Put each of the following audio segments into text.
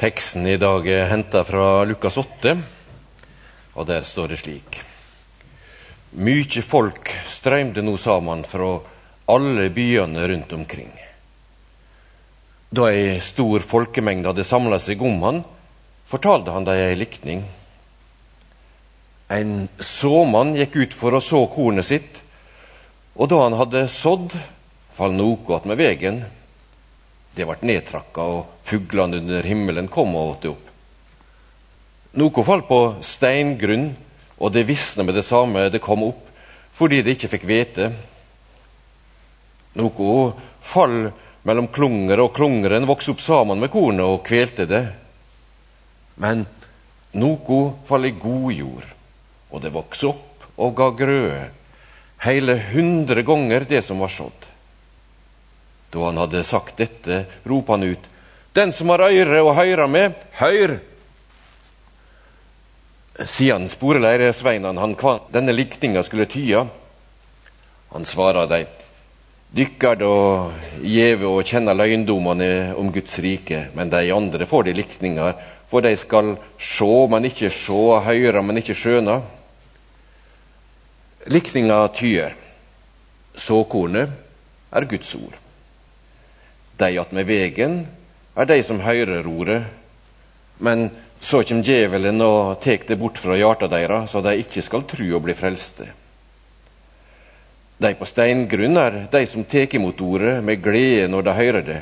Teksten i dag er henta fra Lukas 8, og der står det slik. Mykje folk strøymde nå sammen fra alle byene rundt omkring. Da ei stor folkemengde hadde samla seg om han, fortalte han dem ei likning. En såmann gikk ut for å så kornet sitt, og da han hadde sådd, fall noe attmed vegen det ble nedtrakka, og fuglene under himmelen kom og åt det opp. Noe falt på steingrunn, og det visna med det samme det kom opp, fordi det ikke fikk hvete. Noe fall mellom klunger, og klungeren vokste opp sammen med kornet og kvelte det. Men noe fall i god jord, og det vokste opp og ga grøde, hele hundre ganger det som var sådd. Da han hadde sagt dette, ropte han ut, Den som har øyre å høyre med, høyr! Siden spurte læresveinene han hva denne likninga skulle tya. Han svarer dei, Dykkar da gjeve å kjenne løgndommene om Guds rike, men de andre får de likninger, for de skal sjå, men ikke sjå, høyre, men ikke skjøna. Likninga tyder. Såkornet er Guds ord. De attmed vegen er de som høyrer ordet, men så kjem djevelen og tek det bort fra hjarta deira, så de ikke skal tru og bli frelste. De på steingrunn er de som tar imot ordet med glede når de hører det,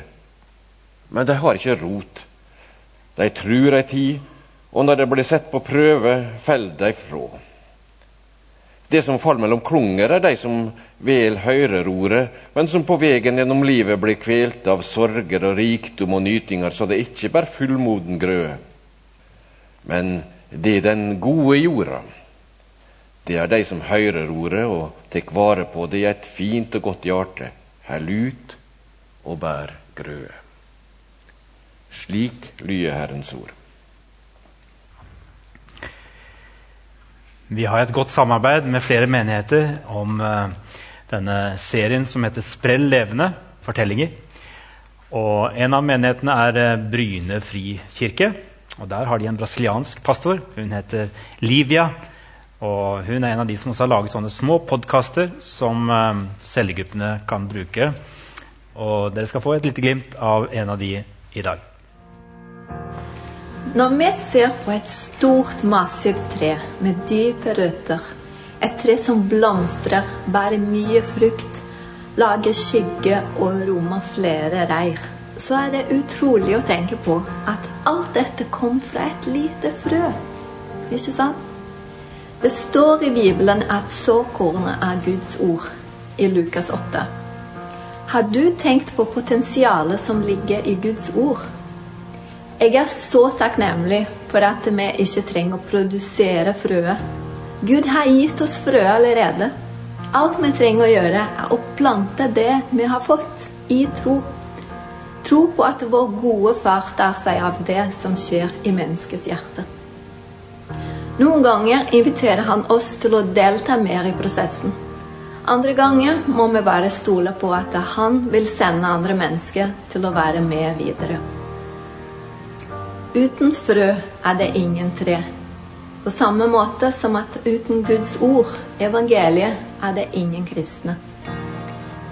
men de har ikke rot. De trur ei tid, og når de blir sett på prøve, faller de fra. Det som faller mellom klunger, er de som vel hører ordet, men som på veien gjennom livet blir kvelt av sorger og rikdom og nytinger, så det ikke bærer fullmoden grøde. Men det er den gode jorda. Det er de som hører ordet og tar vare på det i et fint og godt hjerte, holder ut og bærer grøde. Slik lyder Herrens ord. Vi har et godt samarbeid med flere menigheter om uh, denne serien som heter 'Sprell levende fortellinger'. Og En av menighetene er uh, Bryne frikirke. og Der har de en brasiliansk pastor. Hun heter Livia. Og Hun er en av de som også har laget sånne små podkaster som uh, cellegruppene kan bruke. Og Dere skal få et lite glimt av en av de i dag. Når vi ser på et stort, massivt tre med dype røtter, et tre som blomstrer, bærer mye frukt, lager skygge og rommer flere reir, så er det utrolig å tenke på at alt dette kom fra et lite frø. Ikke sant? Det står i Bibelen at såkornet er Guds ord, i Lukas 8. Har du tenkt på potensialet som ligger i Guds ord? Jeg er så takknemlig for at vi ikke trenger å produsere frøet. Gud har gitt oss frø allerede. Alt vi trenger å gjøre, er å plante det vi har fått, i tro. Tro på at vår gode far tar seg av det som skjer i menneskets hjerte. Noen ganger inviterer han oss til å delta mer i prosessen. Andre ganger må vi bare stole på at han vil sende andre mennesker til å være med videre. Uten frø er det ingen tre. På samme måte som at uten Guds ord, evangeliet, er det ingen kristne.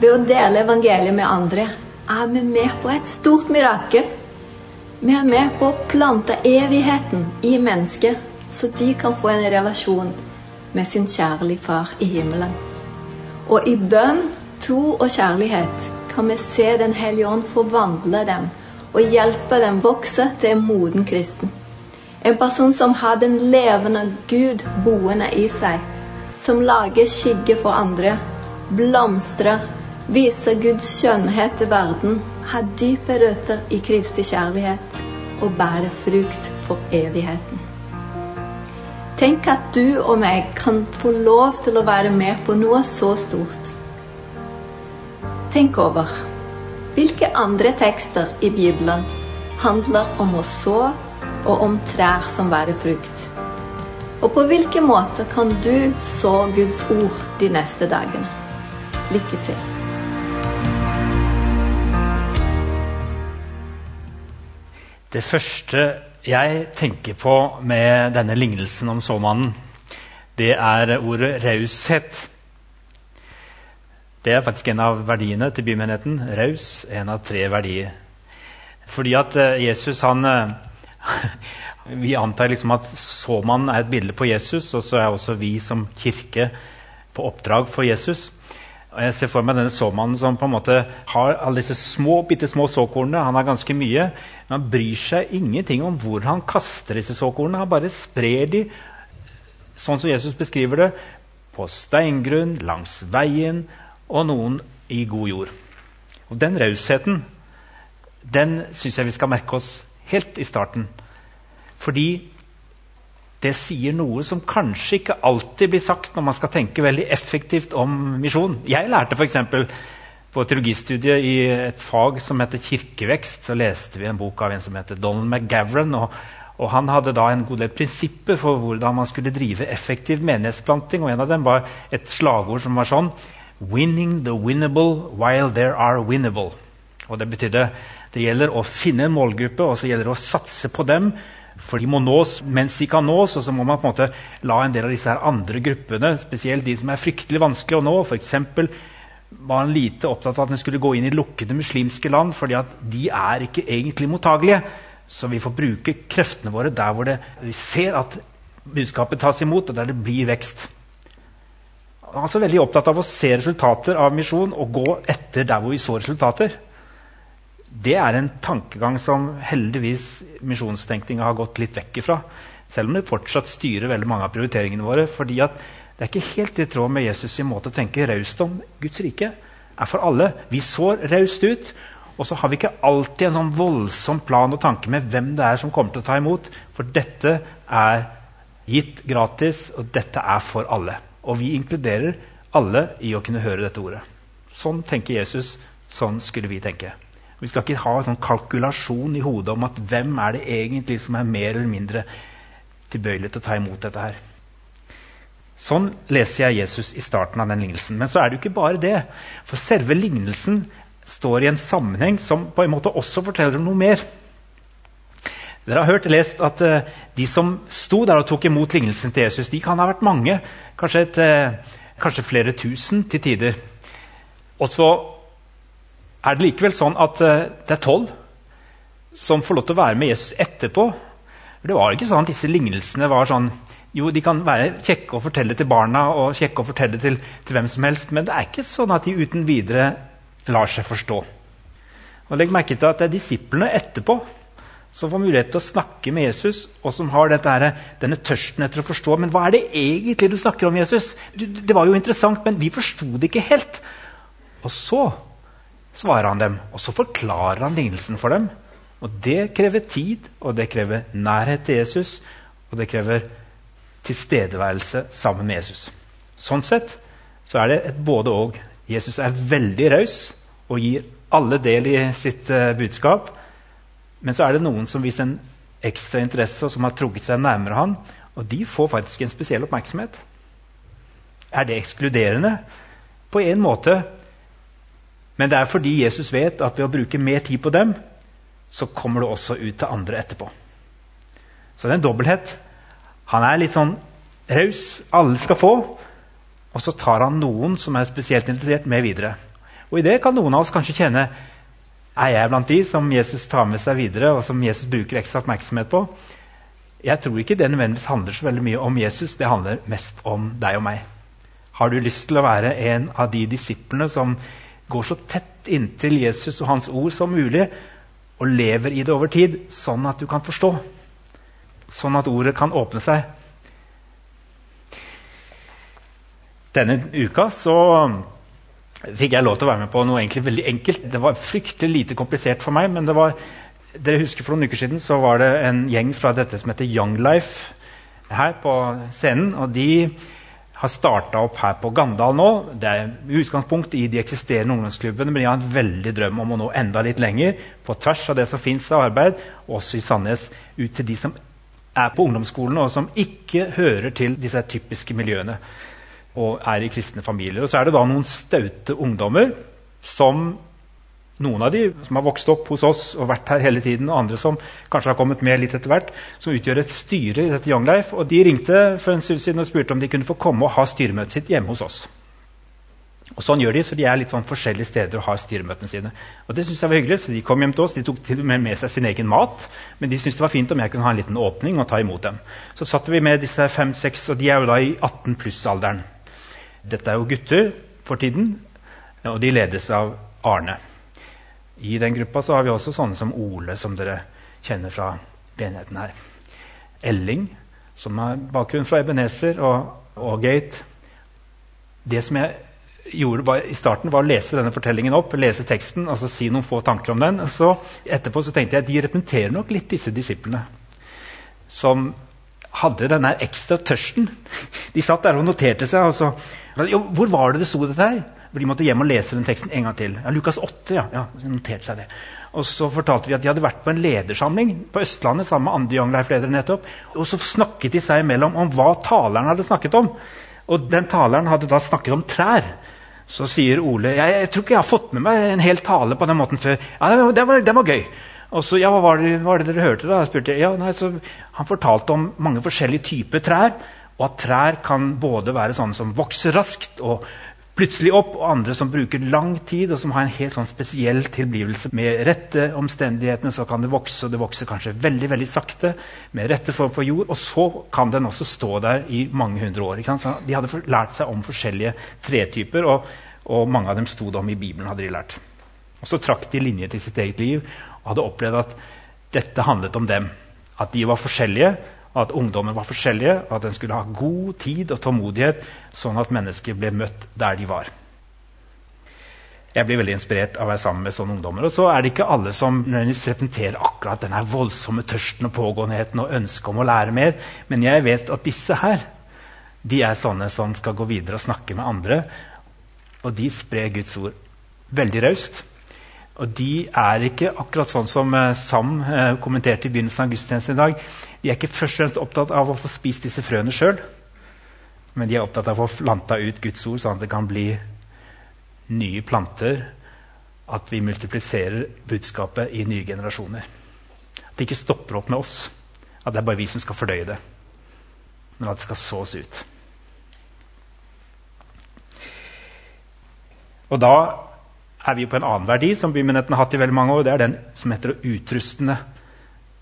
Ved å dele evangeliet med andre er vi med på et stort mirakel. Vi er med på å plante evigheten i mennesket, så de kan få en relasjon med sin kjærlige far i himmelen. Og i bønn, tro og kjærlighet kan vi se Den hellige ånd forvandle dem og hjelpe dem vokse til en moden kristen. En person som har den levende Gud boende i seg, som lager skygge for andre, blomstrer, viser Guds skjønnhet til verden, har dype røtter i Kristi kjærlighet og bærer frukt for evigheten. Tenk at du og meg kan få lov til å være med på noe så stort. Tenk over hvilke andre tekster i Bibelen handler om å så og om trær som bærer frukt? Og på hvilke måter kan du så Guds ord de neste dagene? Lykke til. Det første jeg tenker på med denne lignelsen om såmannen, det er ordet raushet. Det er faktisk en av verdiene til bymenigheten. Raus, en av tre verdier. Fordi at eh, Jesus han eh, Vi antar liksom at såmannen er et bilde på Jesus, og så er også vi som kirke på oppdrag for Jesus. Og jeg ser for meg denne såmannen som på en måte har alle disse små, bitte små såkornene. Han har ganske mye, men han bryr seg ingenting om hvor han kaster disse såkornene. Han bare sprer de, sånn som Jesus beskriver det, på steingrunn, langs veien og noen i god jord. Og Den rausheten den syns jeg vi skal merke oss helt i starten. Fordi det sier noe som kanskje ikke alltid blir sagt når man skal tenke veldig effektivt om misjon. Jeg lærte f.eks. på teologistudiet i et fag som heter kirkevekst, så leste vi en bok av en som heter Donald McGavran. Og, og Han hadde da en god del prinsipper for hvordan man skulle drive effektiv menighetsplanting. og En av dem var et slagord som var sånn Winning the winnable while there are winnable. Og Det betydde det gjelder å finne en målgruppe og så gjelder det å satse på dem. For de må nås mens de kan nås, og så må man på en måte la en del av disse her andre gruppene, spesielt de som er fryktelig vanskelig å nå, f.eks. var han lite opptatt av at en skulle gå inn i lukkede muslimske land, fordi at de er ikke egentlig mottagelige. Så vi får bruke kreftene våre der hvor det, vi ser at budskapet tas imot, og der det blir vekst. Han er altså veldig opptatt av å se resultater av misjon og gå etter der hvor vi så resultater det er en tankegang som heldigvis misjonstenkninga har gått litt vekk ifra. Selv om det fortsatt styrer veldig mange av prioriteringene våre. fordi det er ikke helt i tråd med Jesus' sin måte å tenke raust om Guds rike. er for alle. Vi sår raust ut, og så har vi ikke alltid en sånn voldsom plan og tanke med hvem det er som kommer til å ta imot. For dette er gitt gratis, og dette er for alle. Og vi inkluderer alle i å kunne høre dette ordet. Sånn tenker Jesus. Sånn skulle vi tenke. Vi skal ikke ha en sånn kalkulasjon i hodet om at hvem er det egentlig som er mer eller mindre tilbøyelig til å ta imot dette her. Sånn leser jeg Jesus i starten av den lignelsen. Men så er det jo ikke bare det. For selve lignelsen står i en sammenheng som på en måte også forteller om noe mer. Dere har hørt lest at uh, de som sto der og tok imot lignelsen til Jesus, de kan ha vært mange. Kanskje, et, uh, kanskje flere tusen til tider. Og så er det likevel sånn at uh, det er tolv som får lov til å være med Jesus etterpå. Det var ikke sånn at disse lignelsene var sånn Jo, de kan være kjekke å fortelle til barna og kjekke å fortelle til, til, hvem som helst, men det er ikke sånn at de uten videre lar seg forstå. Og Legg merke til at det er disiplene etterpå som får mulighet til å snakke med Jesus, og som har dette, denne tørsten etter å forstå. Men hva er det egentlig du snakker om, Jesus? Det var jo interessant, men vi forsto det ikke helt. Og så svarer han dem, og så forklarer han lignelsen for dem. Og Det krever tid, og det krever nærhet til Jesus, og det krever tilstedeværelse sammen med Jesus. Sånn sett så er det et både-og. Jesus er veldig raus og gir alle del i sitt uh, budskap. Men så er det noen som viser en ekstra interesse, og som har trukket seg nærmere han, og de får faktisk en spesiell oppmerksomhet. Er det ekskluderende? På en måte men det er fordi Jesus vet at ved å bruke mer tid på dem, så kommer det også ut til andre etterpå. Så det er en dobbelthet. Han er litt sånn raus. Alle skal få. Og så tar han noen som er spesielt interessert, med videre. Og i det kan noen av oss kanskje kjenne er jeg blant de som Jesus tar med seg videre, og som Jesus bruker ekstra oppmerksomhet på. Jeg tror ikke det nødvendigvis handler så veldig mye om Jesus. Det handler mest om deg og meg. Har du lyst til å være en av de disiplene som går så tett inntil Jesus og hans ord som mulig, og lever i det over tid, sånn at du kan forstå. Sånn at ordet kan åpne seg. Denne uka så fikk jeg lov til å være med på noe egentlig veldig enkelt. Det var fryktelig lite komplisert for meg, men det var, dere husker for noen uker siden så var det en gjeng fra dette som heter Young Life her på scenen. og de har starta opp her på Gandal nå. Det er utgangspunkt i de eksisterende ungdomsklubbene, men de har en veldig drøm om å nå enda litt lenger på tvers av det som fins av arbeid, også i Sandnes, ut til de som er på ungdomsskolen, og som ikke hører til disse typiske miljøene og er i kristne familier. Og så er det da noen staute ungdommer som Noen av de som har vokst opp hos oss og vært her hele tiden, og andre som kanskje har kommet med litt etter hvert, som utgjør et styre i dette Young Life. Og de ringte for en stund siden og spurte om de kunne få komme og ha styremøtet sitt hjemme hos oss. Og sånn gjør de, så De er litt sånn forskjellige steder og har styremøtene sine. Og det synes jeg var hyggelig, så De kom hjem til oss, de tok til og med med seg sin egen mat. Men de syntes det var fint om jeg kunne ha en liten åpning og ta imot dem. Så satt vi med disse fem-seks, og de er jo da i 18 pluss-alderen. Dette er jo gutter for tiden, og de ledes av Arne. I den gruppa så har vi også sånne som Ole, som dere kjenner fra menigheten her. Elling, som har bakgrunn fra Ebenezer og, og Gate. Det som jeg gjorde var, i starten, var å lese denne fortellingen opp, lese teksten altså si noen få tanker om den. Så etterpå så tenkte jeg at de representerer nok litt disse disiplene. Som hadde denne ekstra tørsten. De satt der og noterte seg. og så, jo, 'Hvor var det det sto dette her?' For De måtte hjem og lese den teksten en gang til. Ja, Lukas 8, ja. ja noterte seg det. Og så fortalte de at de hadde vært på en ledersamling på Østlandet sammen med andre Young Life-ledere nettopp. Og så snakket de seg imellom om hva taleren hadde snakket om. Og den taleren hadde da snakket om trær. Så sier Ole jeg, jeg tror ikke jeg har fått med meg en hel tale på den måten før. Ja, det, det, var, det var, gøy. Og så, ja, hva var, det, hva var det dere hørte? da? Jeg spurte, ja, nei, så Han fortalte om mange forskjellige typer trær. Og at trær kan både være sånne som vokser raskt og plutselig opp, og andre som bruker lang tid og som har en helt sånn spesiell tilblivelse. Med rette omstendighetene så kan det vokse, og det vokser kanskje veldig veldig sakte. med rette form for jord, Og så kan den også stå der i mange hundre år. Så de hadde lært seg om forskjellige tretyper, og, og mange av dem sto det om i Bibelen. hadde de lært. Og Så trakk de linje til sitt eget liv hadde opplevd at dette handlet om dem. At de var forskjellige, at ungdommen var forskjellige, at en skulle ha god tid og tålmodighet, sånn at mennesker ble møtt der de var. Jeg blir veldig inspirert av å være sammen med sånne ungdommer. Og så er det ikke alle som representerer akkurat denne voldsomme tørsten og pågåenheten og ønsket om å lære mer, men jeg vet at disse her de er sånne som skal gå videre og snakke med andre. Og de sprer Guds ord veldig raust. Og de er ikke akkurat sånn som eh, Sam eh, kommenterte i begynnelsen av gudstjenesten i dag. De er ikke først og fremst opptatt av å få spist disse frøene sjøl, men de er opptatt av å få planta ut Guds ord, sånn at det kan bli nye planter. At vi multipliserer budskapet i nye generasjoner. At det ikke stopper opp med oss. At det er bare vi som skal fordøye det. Men at det skal sås ut. Og da er vi på en annen verdi som bymenigheten har hatt i veldig mange år. Det er den som heter utrustende.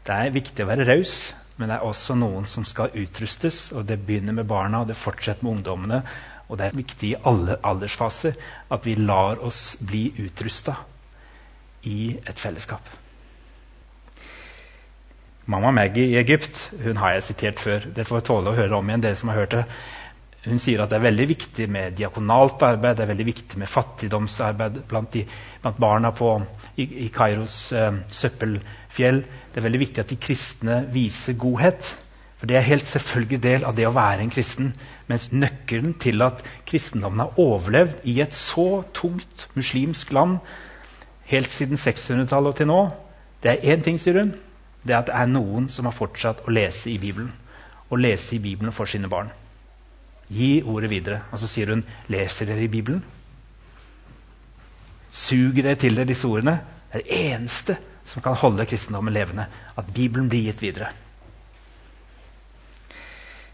Det er viktig å være raus, men det er også noen som skal utrustes. og Det begynner med barna, og det fortsetter med ungdommene. Og det er viktig i alle aldersfaser at vi lar oss bli utrusta i et fellesskap. Mamma Maggie i Egypt hun har jeg sitert før. Dere får tåle å høre om igjen. dere som har hørt det. Hun sier at det er veldig viktig med diakonalt arbeid, det er veldig viktig med fattigdomsarbeid blant, de, blant barna på, i, i Kairos eh, søppelfjell. Det er veldig viktig at de kristne viser godhet. For Det er helt selvfølgelig del av det å være en kristen. Mens nøkkelen til at kristendommen har overlevd i et så tungt muslimsk land helt siden 600-tallet og til nå, det er én ting, sier hun. Det er at det er noen som har fortsatt å lese i Bibelen. Og lese i Bibelen for sine barn. Gi ordet videre. Og så sier hun, 'Leser dere i Bibelen?' Suger dere til dere disse ordene? Det er det eneste som kan holde kristendommen levende. At Bibelen blir gitt videre.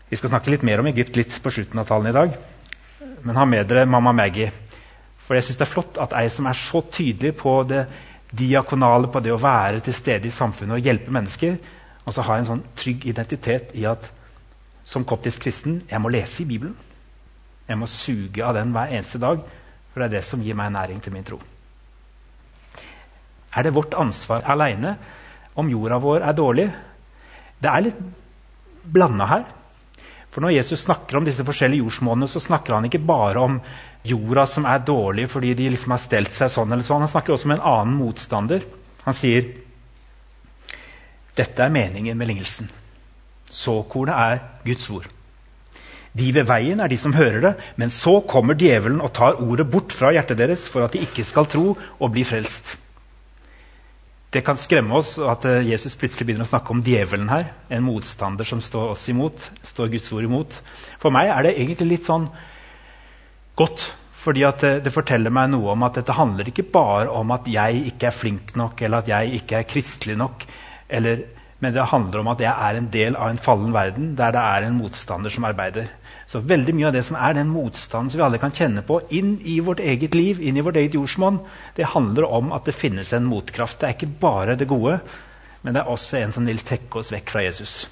Vi skal snakke litt mer om Egypt litt på slutten av talen i dag. Men ha med dere mamma Maggie. For jeg synes det er flott at ei som er så tydelig på det diakonale, på det å være til stede i samfunnet og hjelpe mennesker, og så har en sånn trygg identitet i at som koptisk kristen jeg må lese i Bibelen. Jeg må suge av den hver eneste dag, for det er det som gir meg næring til min tro. Er det vårt ansvar aleine om jorda vår er dårlig? Det er litt blanda her. For Når Jesus snakker om disse forskjellige jordsmålene, så snakker han ikke bare om jorda som er dårlig fordi de liksom har stelt seg sånn. eller sånn. Han snakker også om en annen motstander. Han sier dette er meningen med lignelsen. Såkornet er Guds ord. De ved veien er de som hører det, men så kommer djevelen og tar ordet bort fra hjertet deres for at de ikke skal tro og bli frelst. Det kan skremme oss at eh, Jesus plutselig begynner å snakke om djevelen her. En motstander som står oss imot, står Guds ord imot. For meg er det egentlig litt sånn godt, Fordi det, det, forteller meg noe om at dette handler ikke bare om at jeg ikke er flink nok, eller at jeg ikke er kristelig nok. Eller, men det handler om at jeg er en del av en fallen verden der det er en motstander som arbeider. Så veldig mye av det som er den motstanden som vi alle kan kjenne på inn i vårt eget liv, inn i vårt eget jordsmonn, det handler om at det finnes en motkraft. Det er ikke bare det gode, men det er også en som vil trekke oss vekk fra Jesus.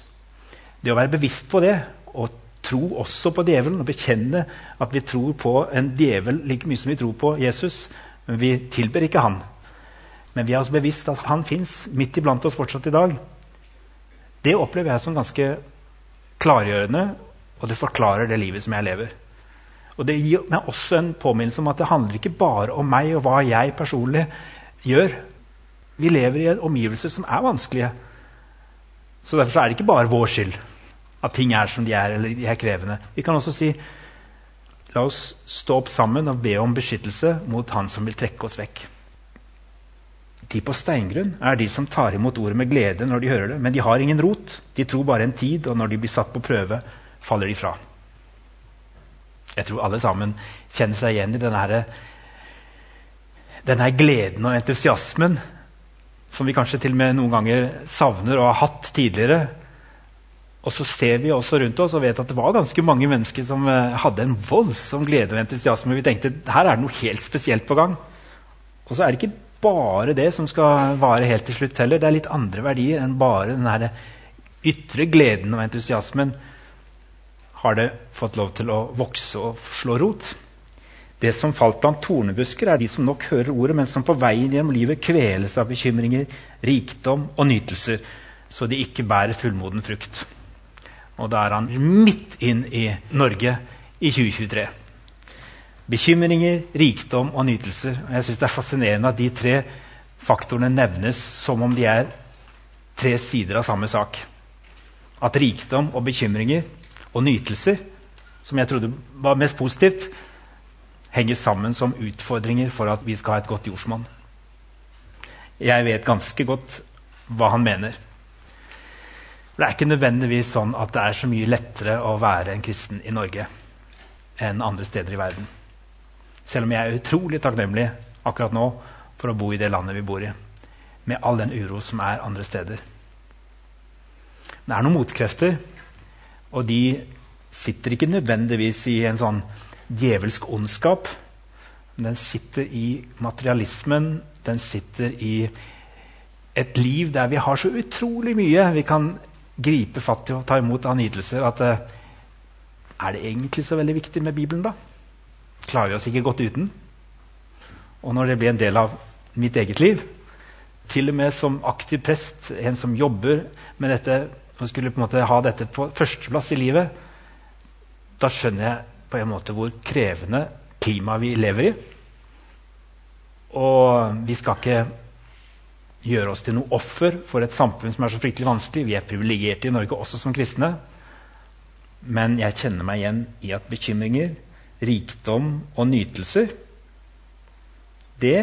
Det å være bevisst på det og tro også på djevelen og bekjenne at vi tror på en djevel like mye som vi tror på Jesus. Men vi tilber ikke han. Men vi er oss bevisst at han fins midt iblant oss fortsatt i dag. Det opplever jeg som ganske klargjørende, og det forklarer det livet som jeg lever. Og Det gir meg også en påminnelse om at det handler ikke bare om meg og hva jeg personlig gjør. Vi lever i en omgivelse som er vanskelige. Så Derfor er det ikke bare vår skyld at ting er som de er, eller de er krevende. Vi kan også si la oss stå opp sammen og be om beskyttelse mot han som vil trekke oss vekk. De på steingrunn er de som tar imot ordet med glede når de hører det, men de har ingen rot. De tror bare en tid, og når de blir satt på prøve, faller de fra. Jeg tror alle sammen kjenner seg igjen i denne, denne gleden og entusiasmen som vi kanskje til og med noen ganger savner og har hatt tidligere. Og så ser vi også rundt oss og vet at det var ganske mange mennesker som eh, hadde en voldsom glede og entusiasme. Vi tenkte her er det noe helt spesielt på gang. Og så er det ikke bare det som skal vare helt til slutt heller. Det er litt andre verdier enn bare den ytre gleden og entusiasmen. Har det fått lov til å vokse og slå rot? Det som falt blant tornebusker, er de som nok hører ordet, men som på veien gjennom livet kveles av bekymringer, rikdom og nytelser, så de ikke bærer fullmoden frukt. Og da er han midt inn i Norge i 2023. Bekymringer, rikdom og nytelser. Og jeg synes Det er fascinerende at de tre faktorene nevnes som om de er tre sider av samme sak. At rikdom og bekymringer og nytelser, som jeg trodde var mest positivt, henger sammen som utfordringer for at vi skal ha et godt jordsmonn. Jeg vet ganske godt hva han mener. Det er ikke nødvendigvis sånn at det er så mye lettere å være en kristen i Norge enn andre steder i verden. Selv om jeg er utrolig takknemlig akkurat nå for å bo i det landet vi bor i. Med all den uro som er andre steder. Det er noen motkrefter, og de sitter ikke nødvendigvis i en sånn djevelsk ondskap. Den sitter i materialismen. Den sitter i et liv der vi har så utrolig mye vi kan gripe fatt i og ta imot av nytelser at uh, Er det egentlig så veldig viktig med Bibelen, da? Klarer vi oss ikke godt uten? Og når det blir en del av mitt eget liv, til og med som aktiv prest, en som jobber med dette, og skulle på en måte ha dette på førsteplass i livet, da skjønner jeg på en måte hvor krevende klimaet vi lever i. Og vi skal ikke gjøre oss til noe offer for et samfunn som er så fryktelig vanskelig. Vi er privilegerte i Norge også som kristne. Men jeg kjenner meg igjen i at bekymringer, rikdom og nytelser det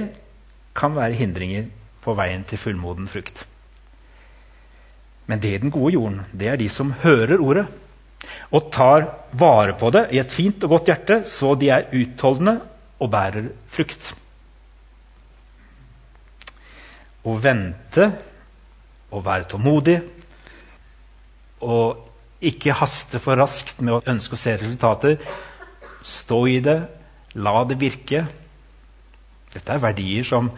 kan være hindringer på veien til fullmoden frukt. Men det i den gode jorden, det er de som hører ordet og tar vare på det i et fint og godt hjerte, så de er utholdende og bærer frukt å vente og være tålmodig. Og ikke haste for raskt med å ønske å se resultater. Stå i det, la det virke. Dette er verdier som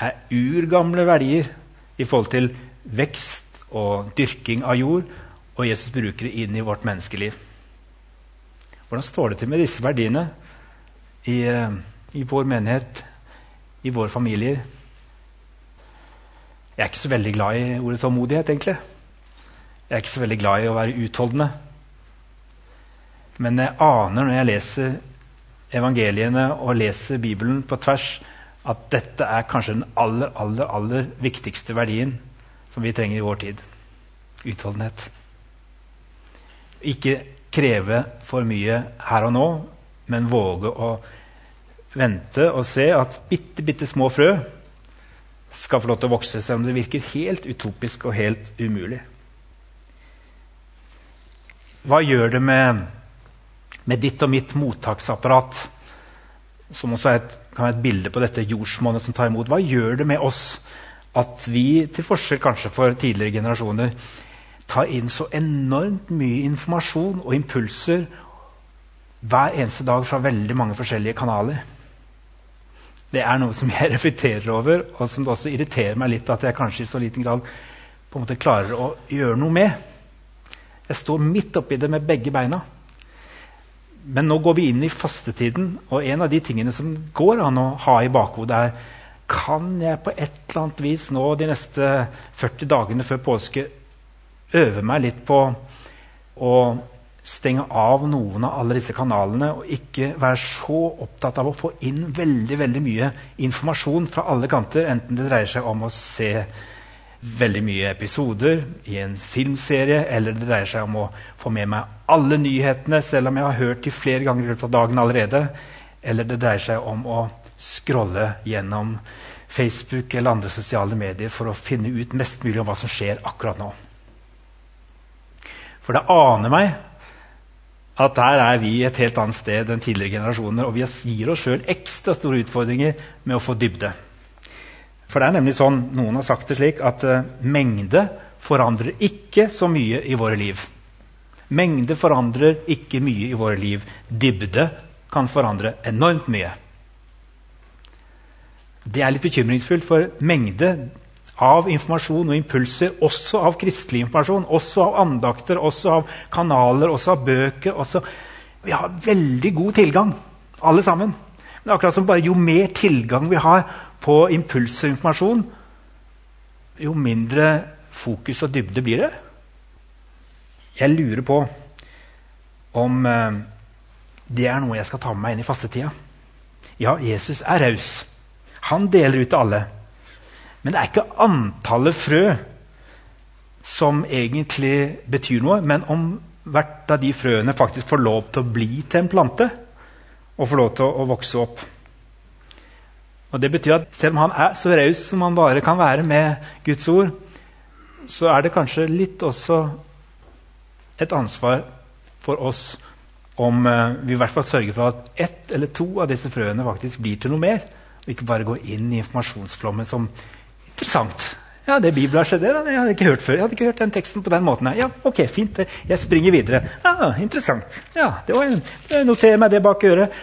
er urgamle verdier i forhold til vekst og dyrking av jord, og Jesus bruker det inn i vårt menneskeliv. Hvordan står det til med disse verdiene i, eh, i vår menighet, i våre familier? Jeg er ikke så veldig glad i ordet tålmodighet, egentlig. Jeg er ikke så veldig glad i å være utholdende. Men jeg aner når jeg leser evangeliene og leser Bibelen på tvers, at dette er kanskje den aller, aller, aller viktigste verdien som vi trenger i vår tid. Utholdenhet. Ikke kreve for mye her og nå, men våge å vente og se at bitte, bitte små frø skal få lov til å vokse, selv om det virker helt utopisk og helt umulig. Hva gjør det med, med ditt og mitt mottaksapparat som også et, kan være et bilde på dette jordsmonnet som tar imot. Hva gjør det med oss at vi, til forskjell kanskje for tidligere generasjoner, tar inn så enormt mye informasjon og impulser hver eneste dag fra veldig mange forskjellige kanaler? Det er noe som jeg reflekterer over, og som det også irriterer meg litt at jeg kanskje i så liten grad på en måte klarer å gjøre noe med. Jeg står midt oppi det med begge beina. Men nå går vi inn i fastetiden, og en av de tingene som går an å ha i bakhodet, er kan jeg på et eller annet vis nå de neste 40 dagene før påske øve meg litt på å stenge av noen av alle disse kanalene og ikke være så opptatt av å få inn veldig veldig mye informasjon fra alle kanter, enten det dreier seg om å se veldig mye episoder i en filmserie, eller det dreier seg om å få med meg alle nyhetene, selv om jeg har hørt de flere ganger i løpet av dagen allerede, eller det dreier seg om å scrolle gjennom Facebook eller andre sosiale medier for å finne ut mest mulig om hva som skjer akkurat nå. For det aner meg at der er vi et helt annet sted enn tidligere generasjoner, og vi gir oss sjøl ekstra store utfordringer med å få dybde. For det er nemlig sånn, Noen har sagt det slik at uh, mengde forandrer ikke så mye i våre liv. Mengde forandrer ikke mye i våre liv. Dybde kan forandre enormt mye. Det er litt bekymringsfullt, for mengde av informasjon og impulser, også av kristelig informasjon, også av andakter, også av kanaler, også av bøker også, Vi har veldig god tilgang, alle sammen. Men akkurat som bare jo mer tilgang vi har på impuls og informasjon, jo mindre fokus og dybde blir det. Jeg lurer på om eh, det er noe jeg skal ta med meg inn i fastetida. Ja, Jesus er raus. Han deler ut til alle. Men det er ikke antallet frø som egentlig betyr noe, men om hvert av de frøene faktisk får lov til å bli til en plante og får lov til å, å vokse opp. Og det betyr at Selv om han er så raus som han bare kan være med Guds ord, så er det kanskje litt også et ansvar for oss om uh, vi i hvert fall sørger for at ett eller to av disse frøene faktisk blir til noe mer. Og ikke bare går inn i informasjonsflommen som interessant. Ja, det bibelverset det, jeg ikke hørt før. Jeg hadde ikke hørt den teksten på den måten. Ja, ok, fint. Jeg springer videre. Ja, Interessant. Ja, det var Jeg noterer meg det bak øret.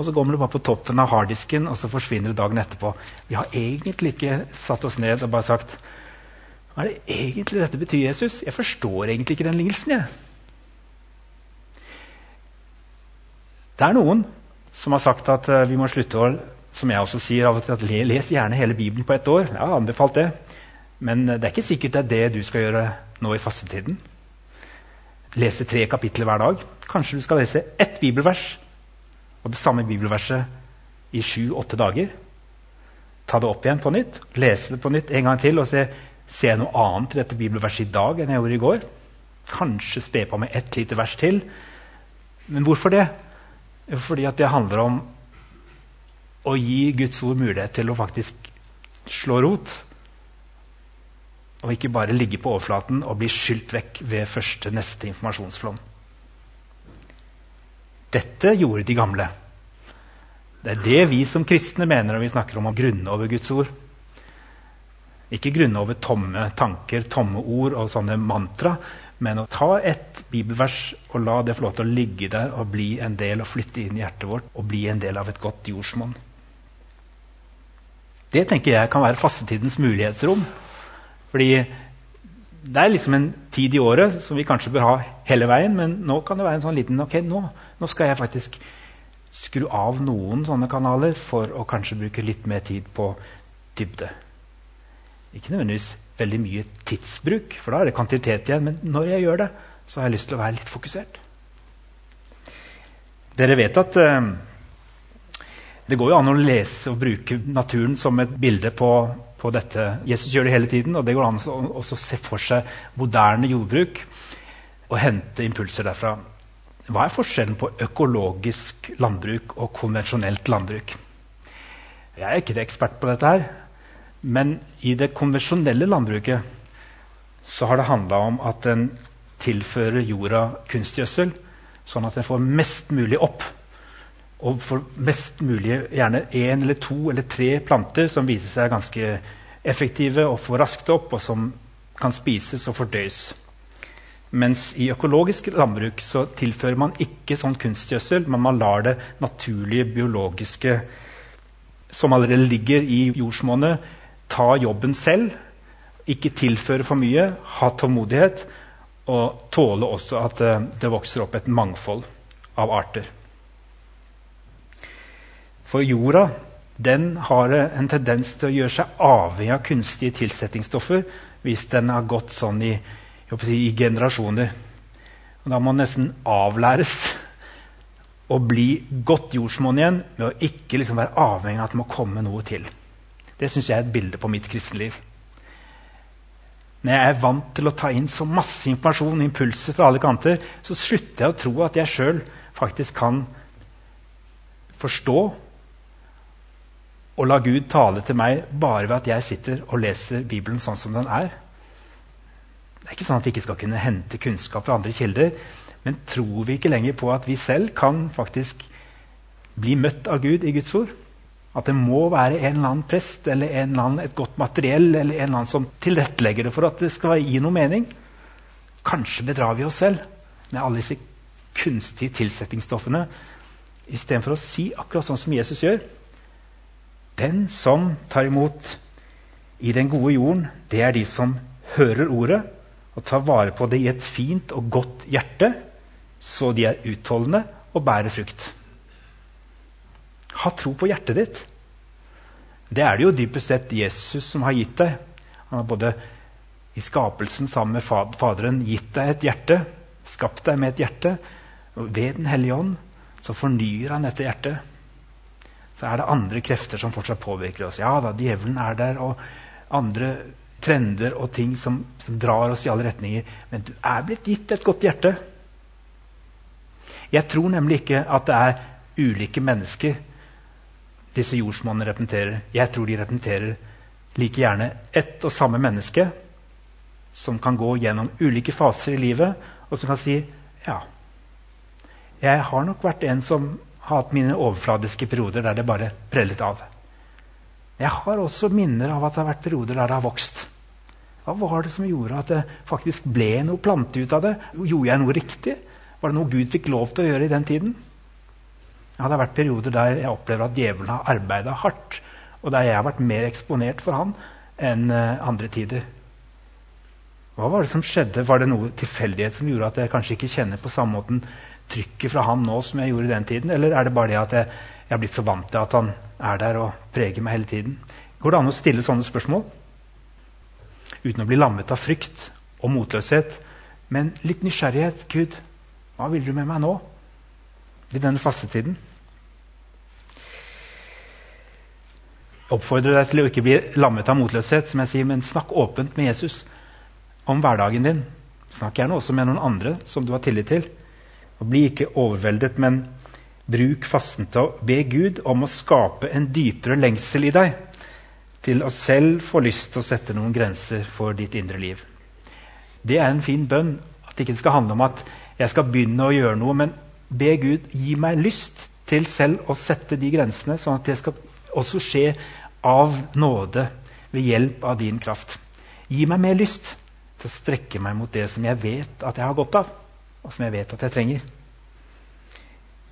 Og så kommer det bare på toppen av harddisken, og så forsvinner det dagen etterpå. Vi har egentlig ikke satt oss ned og bare sagt Hva er det egentlig dette betyr, Jesus? Jeg forstår egentlig ikke den lignelsen. jeg. Det er noen som har sagt at uh, vi må slutte å som jeg også sier av og til, at les gjerne hele Bibelen på ett år. Jeg har anbefalt det. Men uh, det er ikke sikkert det er det du skal gjøre nå i fastetiden. Lese tre kapitler hver dag. Kanskje du skal lese ett bibelvers og det samme bibelverset i sju-åtte dager. Ta det opp igjen på nytt, lese det på nytt en gang til og se ser jeg noe annet i dette bibelverset i dag enn jeg gjorde i går. Kanskje spe på med ett lite vers til. Men hvorfor det? Fordi at det handler om å gi Guds ord mulighet til å faktisk slå rot. Og ikke bare ligge på overflaten og bli skylt vekk ved første neste informasjonsflom. Dette gjorde de gamle. Det er det vi som kristne mener når vi snakker om å grunne over Guds ord. Ikke grunne over tomme tanker, tomme ord og sånne mantra, men å ta et bibelvers og la det få lov til å ligge der og bli en del og flytte inn i hjertet vårt og bli en del av et godt jordsmonn. Det tenker jeg kan være fastetidens mulighetsrom. Fordi det er liksom en tid i året som vi kanskje bør ha hele veien, men nå kan det være en sånn liten ok, nå nå skal jeg faktisk skru av noen sånne kanaler for å kanskje bruke litt mer tid på dybde. Ikke nødvendigvis veldig mye tidsbruk, for da er det kvantitet igjen. Men når jeg gjør det, så har jeg lyst til å være litt fokusert. Dere vet at eh, det går jo an å lese og bruke naturen som et bilde på, på dette. Jesus gjør det hele tiden, og det går an å se for seg moderne jordbruk og hente impulser derfra. Hva er forskjellen på økologisk landbruk og konvensjonelt landbruk? Jeg er ikke ekspert på dette, her, men i det konvensjonelle landbruket så har det handla om at en tilfører jorda kunstgjødsel, sånn at en får mest mulig opp Og for mest mulig gjerne én eller to eller tre planter som viser seg ganske effektive og får raskt opp, og som kan spises og fordøys. Mens i økologisk landbruk så tilfører man ikke sånn kunstgjødsel, men man lar det naturlige, biologiske som allerede ligger i jordsmonnet, ta jobben selv. Ikke tilføre for mye, ha tålmodighet og tåle også at eh, det vokser opp et mangfold av arter. For jorda den har en tendens til å gjøre seg avhengig av kunstige tilsettingsstoffer hvis den har gått sånn i, si, i generasjoner. Og da må den nesten avlæres å bli godt jordsmonn igjen med å ikke liksom være avhengig av at det må komme noe til. Det syns jeg er et bilde på mitt kristenliv. Når jeg er vant til å ta inn så masse informasjon og impulser fra alle kanter, så slutter jeg å tro at jeg sjøl faktisk kan forstå og la Gud tale til meg bare ved at jeg sitter og leser Bibelen sånn som den er. Det er ikke sånn at vi ikke skal kunne hente kunnskap fra andre kilder. Men tror vi ikke lenger på at vi selv kan faktisk bli møtt av Gud i Guds ord? At det må være en eller annen prest eller eller annen, et godt materiell eller en eller annen som tilrettelegger det for at det skal gi noe mening? Kanskje bedrar vi oss selv med alle disse kunstige tilsettingsstoffene istedenfor å si akkurat sånn som Jesus gjør. Den som tar imot i den gode jorden, det er de som hører ordet og tar vare på det i et fint og godt hjerte, så de er utholdende og bærer frukt. Ha tro på hjertet ditt. Det er det jo dypest sett Jesus som har gitt deg. Han har både i skapelsen sammen med Faderen gitt deg et hjerte, skapt deg med et hjerte. Og ved Den hellige ånd så fornyer han dette hjertet så er det andre krefter som fortsatt påvirker oss. Ja da, djevelen er der, og andre trender og ting som, som drar oss i alle retninger. Men du er blitt gitt et godt hjerte. Jeg tror nemlig ikke at det er ulike mennesker disse jordsmonnene representerer. Jeg tror de representerer like gjerne ett og samme menneske som kan gå gjennom ulike faser i livet, og som kan si ja, jeg har nok vært en som hatt mine overfladiske perioder der det bare prellet av. Jeg har også minner av at det har vært perioder der det har vokst. Hva var det som gjorde at det faktisk ble noe plante ut av det? Gjorde jeg noe riktig? Var det noe Gud fikk lov til å gjøre i den tiden? Ja, det har vært perioder der jeg opplever at djevelen har arbeida hardt, og der jeg har vært mer eksponert for han enn uh, andre tider. Hva var det som skjedde? Var det noe tilfeldighet som gjorde at jeg kanskje ikke kjenner på samme måten trykket fra han nå som jeg gjorde den tiden? Eller er det bare det at jeg, jeg er blitt så vant til at han er der og preger meg hele tiden? Går det an å stille sånne spørsmål uten å bli lammet av frykt og motløshet? Men litt nysgjerrighet. Gud, hva vil du med meg nå? I denne fastetiden? oppfordrer deg til å ikke bli lammet av motløshet, som jeg sier, men snakk åpent med Jesus om hverdagen din. Snakk gjerne også med noen andre som du har tillit til. Og bli ikke overveldet, men bruk fasten til å be Gud om å skape en dypere lengsel i deg til å selv få lyst til å sette noen grenser for ditt indre liv. Det er en fin bønn. At det ikke skal handle om at jeg skal begynne å gjøre noe, men be Gud gi meg lyst til selv å sette de grensene, sånn at det skal også skje av nåde ved hjelp av din kraft. Gi meg mer lyst til å strekke meg mot det som jeg vet at jeg har godt av og som jeg vet at jeg trenger.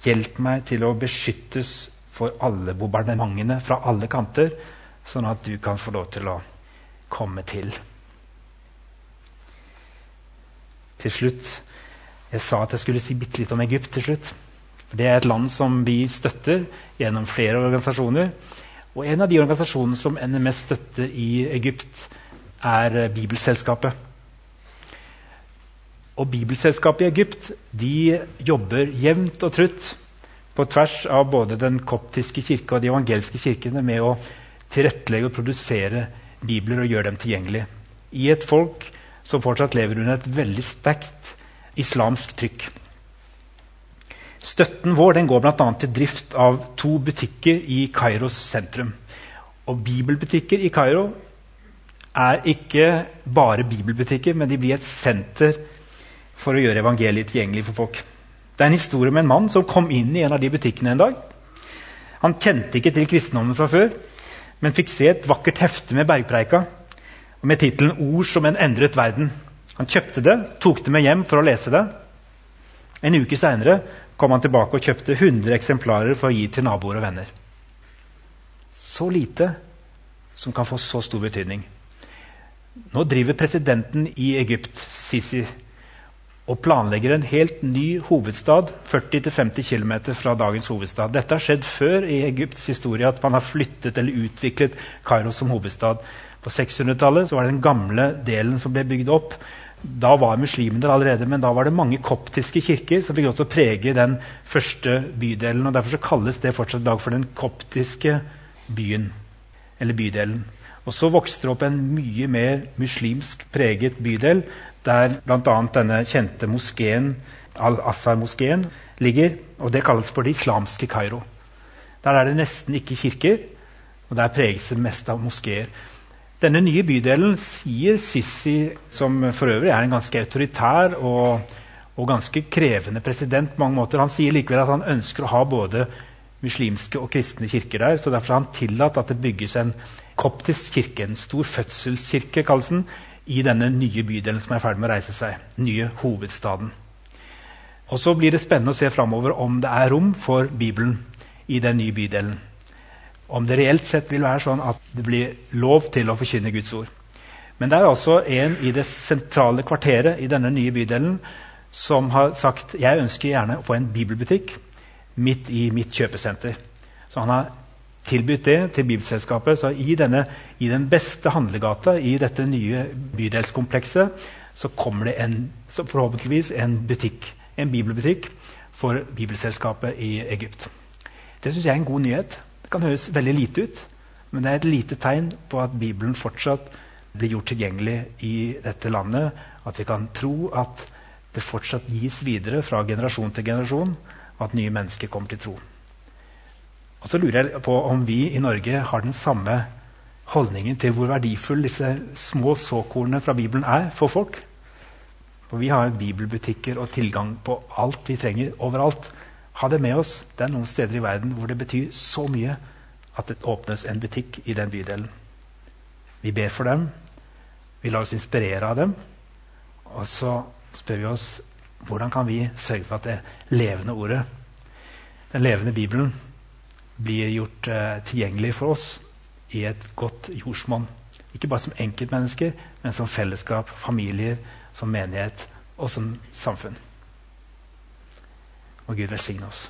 Hjelp meg til å beskyttes for alle bombardementene fra alle kanter, sånn at du kan få lov til å komme til. Til slutt Jeg sa at jeg skulle si bitte litt om Egypt til slutt. For Det er et land som vi støtter gjennom flere organisasjoner. Og en av de organisasjonene som NMS støtter i Egypt, er Bibelselskapet. Og Bibelselskapet i Egypt de jobber jevnt og trutt på tvers av både den koptiske kirke og de evangelske kirkene med å tilrettelegge og produsere bibler og gjøre dem tilgjengelige. I et folk som fortsatt lever under et veldig sterkt islamsk trykk. Støtten vår den går bl.a. til drift av to butikker i Kairos sentrum. Og Bibelbutikker i Kairo er ikke bare bibelbutikker, men de blir et senter for å gjøre evangeliet tilgjengelig for folk. Det er en historie om en mann som kom inn i en av de butikkene en dag. Han kjente ikke til kristendommen fra før, men fikk se et vakkert hefte med bergpreika med tittelen 'Ord som en endret verden'. Han kjøpte det, tok det med hjem for å lese det. En uke seinere kom han tilbake og kjøpte 100 eksemplarer for å gi til naboer og venner. Så lite som kan få så stor betydning. Nå driver presidenten i Egypt, Sisi, og planlegger en helt ny hovedstad 40-50 km fra dagens hovedstad. Dette har skjedd før i Egypts historie at man har flyttet eller utviklet Kairo som hovedstad. På 600-tallet var det den gamle delen som ble bygd opp. Da var muslimene der allerede, men da var det mange koptiske kirker som fikk lov til å prege den første bydelen. og Derfor kalles det fortsatt i dag for den koptiske byen, eller bydelen. Og Så vokste det opp en mye mer muslimsk preget bydel der bl.a. denne kjente moskeen, Al-Assar-moskeen ligger. og Det kalles for det islamske Kairo. Der er det nesten ikke kirker, og der preges det mest av moskeer. Denne nye bydelen sier Sissi, som for øvrig er en ganske autoritær og, og ganske krevende president på mange måter, han sier likevel at han ønsker å ha både muslimske og kristne kirker der. så Derfor har han tillatt at det bygges en koptisk kirke, en stor fødselskirke, kalles den, i denne nye bydelen som er i ferd med å reise seg. nye hovedstaden. Og Så blir det spennende å se framover om det er rom for Bibelen i den nye bydelen. Om det reelt sett vil være sånn at det blir lov til å forkynne Guds ord. Men det er altså en i det sentrale kvarteret i denne nye bydelen som har sagt jeg ønsker gjerne å få en bibelbutikk midt i mitt kjøpesenter. Så han har tilbudt det til Bibelselskapet. Så i, denne, i den beste handlegata i dette nye bydelskomplekset så kommer det en, så forhåpentligvis en butikk, en bibelbutikk for Bibelselskapet i Egypt. Det syns jeg er en god nyhet. Det kan høres veldig lite ut, men det er et lite tegn på at Bibelen fortsatt blir gjort tilgjengelig i dette landet. At vi kan tro at det fortsatt gis videre fra generasjon til generasjon, og at nye mennesker kommer til tro. Og så lurer jeg på om vi i Norge har den samme holdningen til hvor verdifulle disse små såkornene fra Bibelen er for folk. For vi har bibelbutikker og tilgang på alt vi trenger overalt. Ha det med oss. Det er noen steder i verden hvor det betyr så mye at det åpnes en butikk i den bydelen. Vi ber for dem. Vi lar oss inspirere av dem. Og så spør vi oss hvordan kan vi sørge for at det levende ordet, den levende Bibelen, blir gjort eh, tilgjengelig for oss i et godt jordsmonn. Ikke bare som enkeltmennesker, men som fellesskap, familier, som menighet og som samfunn. Og Gud velsigne oss.